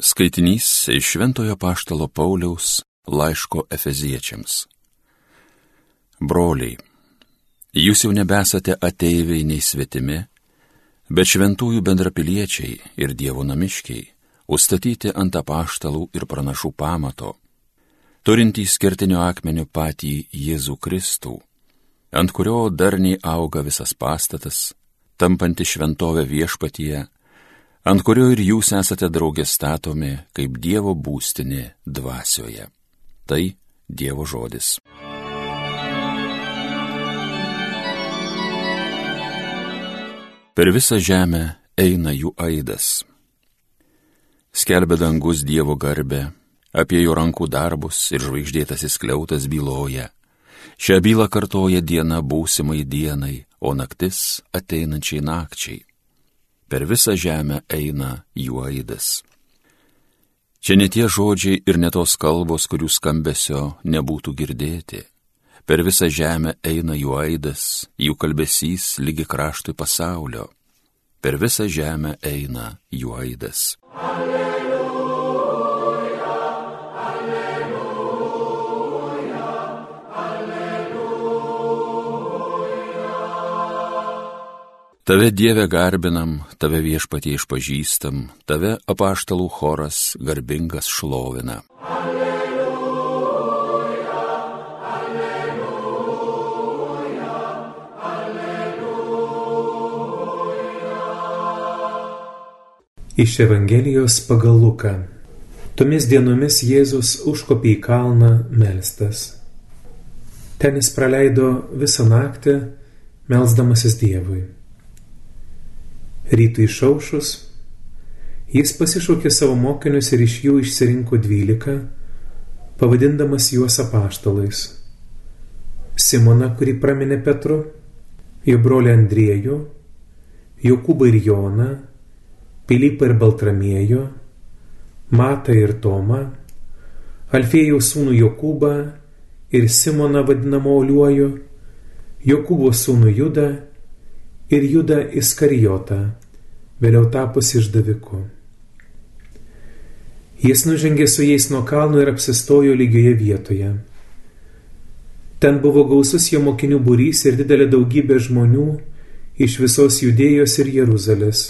Skaitinys iš Šventojo Paštalo Pauliaus laiško Efeziečiams. Broliai, jūs jau nebesate ateiviai nei svetimi, bet šventųjų bendrapiliečiai ir Dievo namiškiai, užstatyti ant apaštalų ir pranašų pamato, turintys kertinio akmenio patį Jėzų Kristų, ant kurio darniai auga visas pastatas, tampanti šventovę viešpatyje ant kurio ir jūs esate draugė statomi kaip Dievo būstinė dvasioje. Tai Dievo žodis. Per visą žemę eina jų aidas. Skelbia dangus Dievo garbę, apie jo rankų darbus ir žvaigždėtasis kliautas byloja. Šią bylą kartoja diena būsimai dienai, o naktis ateinančiai nakčiai per visą žemę eina jų aidas. Čia ne tie žodžiai ir ne tos kalbos, kurių skambesio nebūtų girdėti. Per visą žemę eina jų aidas, jų kalbesys lygi kraštui pasaulio. Per visą žemę eina jų aidas. Alleluja. Tave Dieve garbinam, tave viešpatie išpažįstam, tave apaštalų choras garbingas šlovina. Alleluja, alleluja, alleluja. Iš Evangelijos pagal Luką. Tomis dienomis Jėzus užkopė į kalną melstas. Ten jis praleido visą naktį, melzdamasis Dievui. Rytui išaušus, jis pasišaukė savo mokinius ir iš jų išsirinko dvylika, pavadindamas juos apaštalais. Simoną, kurį praminė Petru, jo brolį Andriejų, Jokūbą ir Joną, Pilypą ir Baltramėjų, Matą ir Tomą, Alfėjų sūnų Jokūbą ir Simoną vadinamą Oliuoju, Jokūbo sūnų Judą ir Judą Iskarijotą, vėliau tapus išdaviku. Jis nužengė su jais nuo kalno ir apsistojo lygioje vietoje. Ten buvo gausus jo mokinių būrys ir didelė daugybė žmonių iš visos judėjos ir Jeruzalės,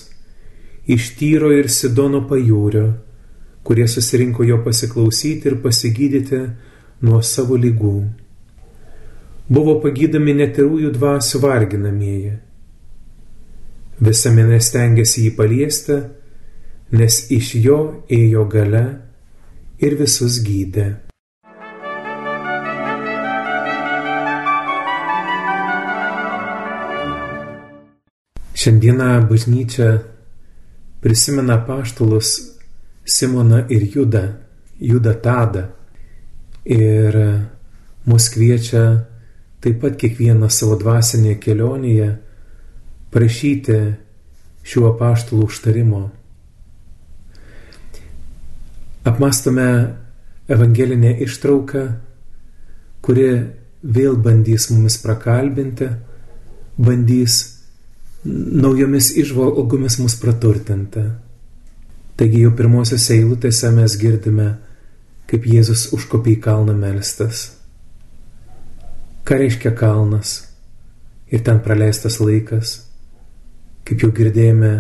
iš Tyro ir Sidono pajūrio, kurie susirinko jo pasiklausyti ir pasigydyti nuo savo lygų. Buvo pagydami netirųjų dvasių varginamieji Visa minė stengiasi jį paliesti, nes iš jo ėjo gale ir visus gydė. Šiandieną bažnyčia prisimena paštulus Simoną ir Judą, Judą Tadą. Ir mus kviečia taip pat kiekvieną savo dvasinėje kelionėje prašyti šių apaštalų užtarimo. Apmastome evangelinę ištrauką, kuri vėl bandys mumis prakalbinti, bandys naujomis išvalgomis mus praturtinti. Taigi jau pirmosiose eilutėse mes girdime, kaip Jėzus užkopė į kalną melstas. Ką reiškia kalnas ir ten praleistas laikas? Kaip jau girdėjome,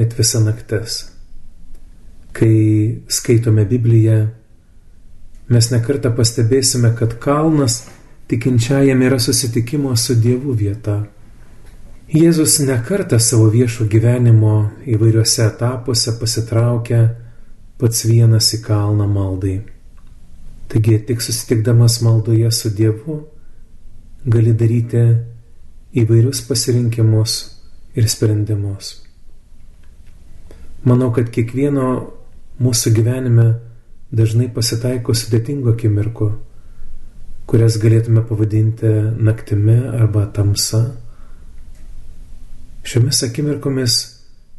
net visą naktis. Kai skaitome Bibliją, mes nekartą pastebėsime, kad kalnas tikinčiajam yra susitikimo su Dievu vieta. Jėzus nekartą savo viešo gyvenimo įvairiuose etapuose pasitraukia pats vienas į kalną maldai. Taigi tik susitikdamas maldoje su Dievu gali daryti įvairius pasirinkimus ir sprendimus. Manau, kad kiekvieno mūsų gyvenime dažnai pasitaiko sudėtingų akimirkų, kurias galėtume pavadinti naktimi arba tamsa. Šiomis akimirkomis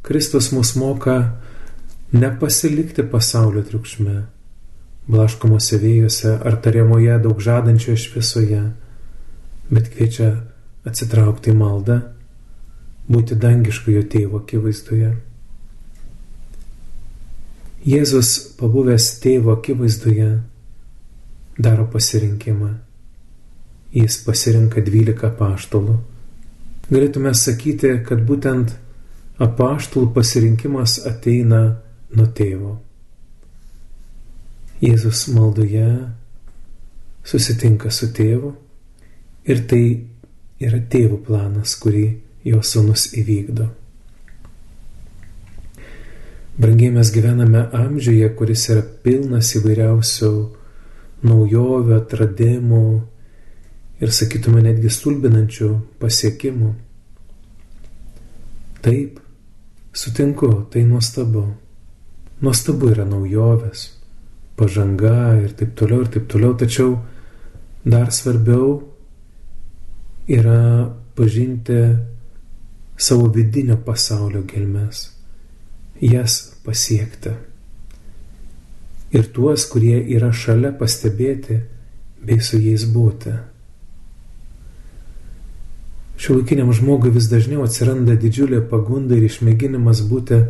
Kristus mus moka nepasilikti pasaulio triukšme, blaškomose vėjose ar tariamoje daug žadančioje šviesoje, bet kviečia atsitraukti į maldą būti dangiškojo tėvo akivaizdoje. Jėzus, pabuvęs tėvo akivaizdoje, daro pasirinkimą. Jis pasirinka 12 paštalų. Galėtume sakyti, kad būtent apaštalų pasirinkimas ateina nuo tėvo. Jėzus maldoje susitinka su tėvu ir tai yra tėvo planas, kurį jo sunus įvykdo. Brangiai mes gyvename amžiuje, kuris yra pilnas įvairiausių naujovių, atradimų ir, sakytume, netgi stulbinančių pasiekimų. Taip, sutinku, tai nuostabu. Nuostabu yra naujovės, pažanga ir taip toliau, ir taip toliau, tačiau dar svarbiau yra pažinti savo vidinio pasaulio gelmes jas pasiekti. Ir tuos, kurie yra šalia pastebėti bei su jais būti. Šiuolaikiniam žmogui vis dažniau atsiranda didžiulė pagunda ir išmėginimas būti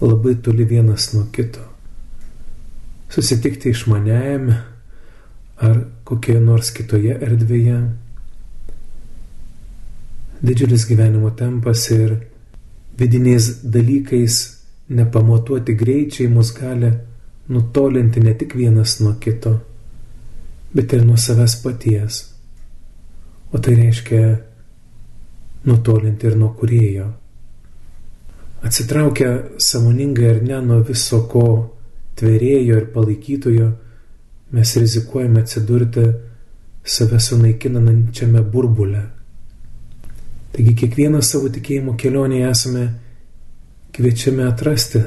labai toli vienas nuo kito. Susitikti išmaniajame ar kokioje nors kitoje erdvėje. Didžiulis gyvenimo tempas ir vidiniais dalykais nepamatuoti greičiai mus gali nutolinti ne tik vienas nuo kito, bet ir nuo savęs paties. O tai reiškia nutolinti ir nuo kurėjo. Atsitraukę samoningai ar ne nuo viso ko tverėjo ir palaikytojo, mes rizikuojame atsidurti save sunaikinančiame burbule. Taigi kiekvieną savo tikėjimo kelionėje esame kviečiame atrasti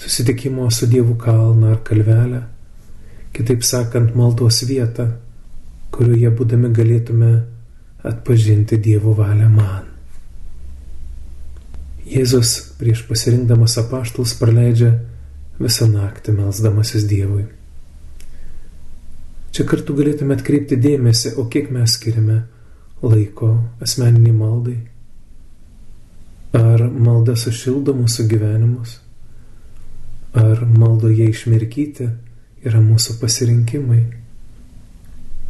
susitikimo su Dievu kalną ar kalvelę, kitaip sakant, maldos vietą, kurioje būdami galėtume atpažinti Dievo valią man. Jėzus prieš pasirinkdamas apaštalus praleidžia visą naktį melzdamasis Dievui. Čia kartu galėtume atkreipti dėmesį, o kiek mes skiriame laiko asmeniniai maldai Ar malda sušildo mūsų gyvenimus? Ar maldoje išmirkyti yra mūsų pasirinkimai?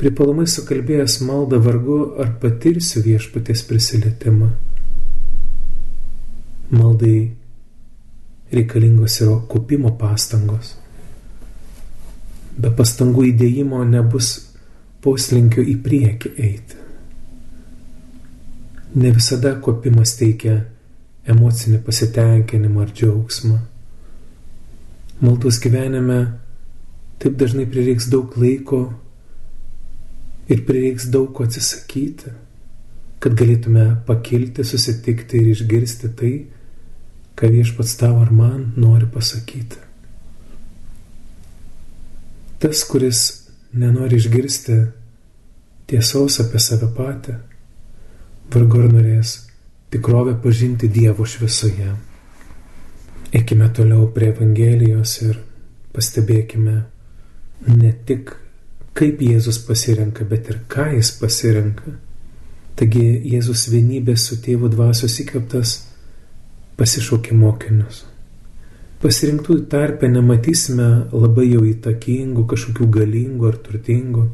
Pripalomai sukalbėjęs maldą vargu ar patirsiu viešpatės prisilietimą. Maldai reikalingos yra kupimo pastangos. Be pastangų įdėjimo nebus poslinkio į priekį eiti. Ne visada kopimas teikia emocinį pasitenkinimą ar džiaugsmą. Maldos gyvenime taip dažnai prireiks daug laiko ir prireiks daug ko atsisakyti, kad galėtume pakilti, susitikti ir išgirsti tai, ką viešpats tavo ar man nori pasakyti. Tas, kuris nenori išgirsti tiesos apie save patį, vargu ar norės tikrovę pažinti Dievo šviesoje. Eikime toliau prie Evangelijos ir pastebėkime ne tik kaip Jėzus pasirenka, bet ir ką jis pasirenka. Taigi Jėzus vienybės su tėvų dvasios įkveptas pasišaukė mokinius. Pasirinktųjų tarpę nematysime labai jau įtakingų, kažkokių galingų ar turtingų.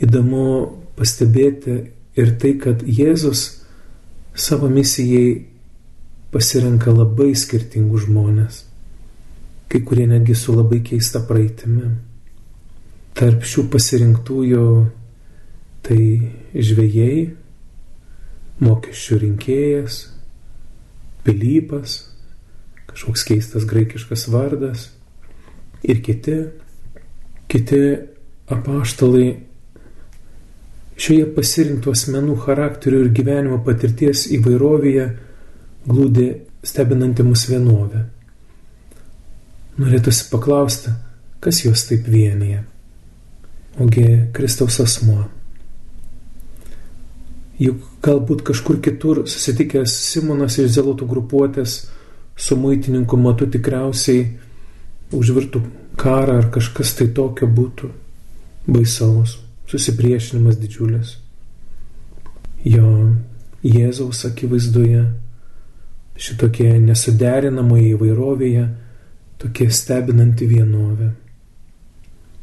Įdomu pastebėti ir tai, kad Jėzus savo misijai pasirenka labai skirtingus žmonės, kai kurie netgi su labai keista praeitimi. Tarp šių pasirinktųjų tai žvėjai, mokesčių rinkėjas, Pilypas, kažkoks keistas graikiškas vardas ir kiti, kiti apaštalai Šioje pasirinktų asmenų charakterių ir gyvenimo patirties įvairovėje glūdi stebinanti mus vienovė. Norėtųsi paklausti, kas juos taip vienyje. Ogi Kristaus asmuo. Juk galbūt kažkur kitur susitikęs Simonas iš Zelotų grupuotės su muitininku matu tikriausiai užvirtų karą ar kažkas tai tokio būtų baisaus susipriešinimas didžiulis. Jo Jėzaus akivaizdoje šitokie nesuderinamoje įvairovėje tokia stebinanti vienovė.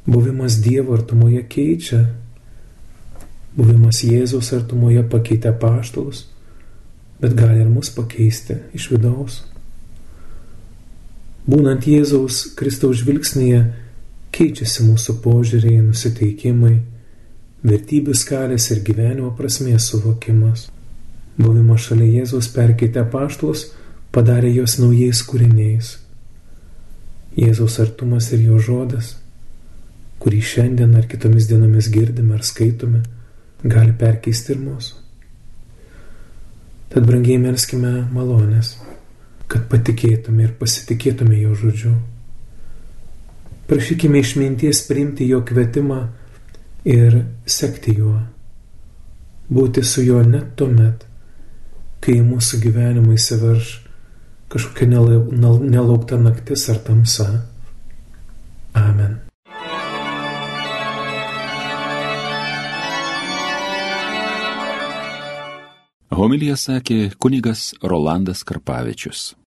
Buvimas Dievo artumoje keičia, buvimas Jėzaus artumoje pakeitė paštalus, bet gali ir mus pakeisti iš vidaus. Būnant Jėzaus Kristaus žvilgsnėje, keičiasi mūsų požiūriai, nusiteikimai, vertybių skalės ir gyvenimo prasmės suvokimas. Buvimas šalia Jėzaus perkeitė paštlus, padarė juos naujais kūriniais. Jėzaus artumas ir jo žodas, kurį šiandien ar kitomis dienomis girdime ar skaitome, gali perkeisti ir mūsų. Tad brangiai melskime malonės, kad patikėtume ir pasitikėtume jo žodžiu. Prašykime išminties priimti jo kvietimą ir sekti juo, būti su juo net tuomet, kai mūsų gyvenimą įsiverš kažkokia nelaukta naktis ar tamsa. Amen. Homilija sakė kunigas Rolandas Karpavičius.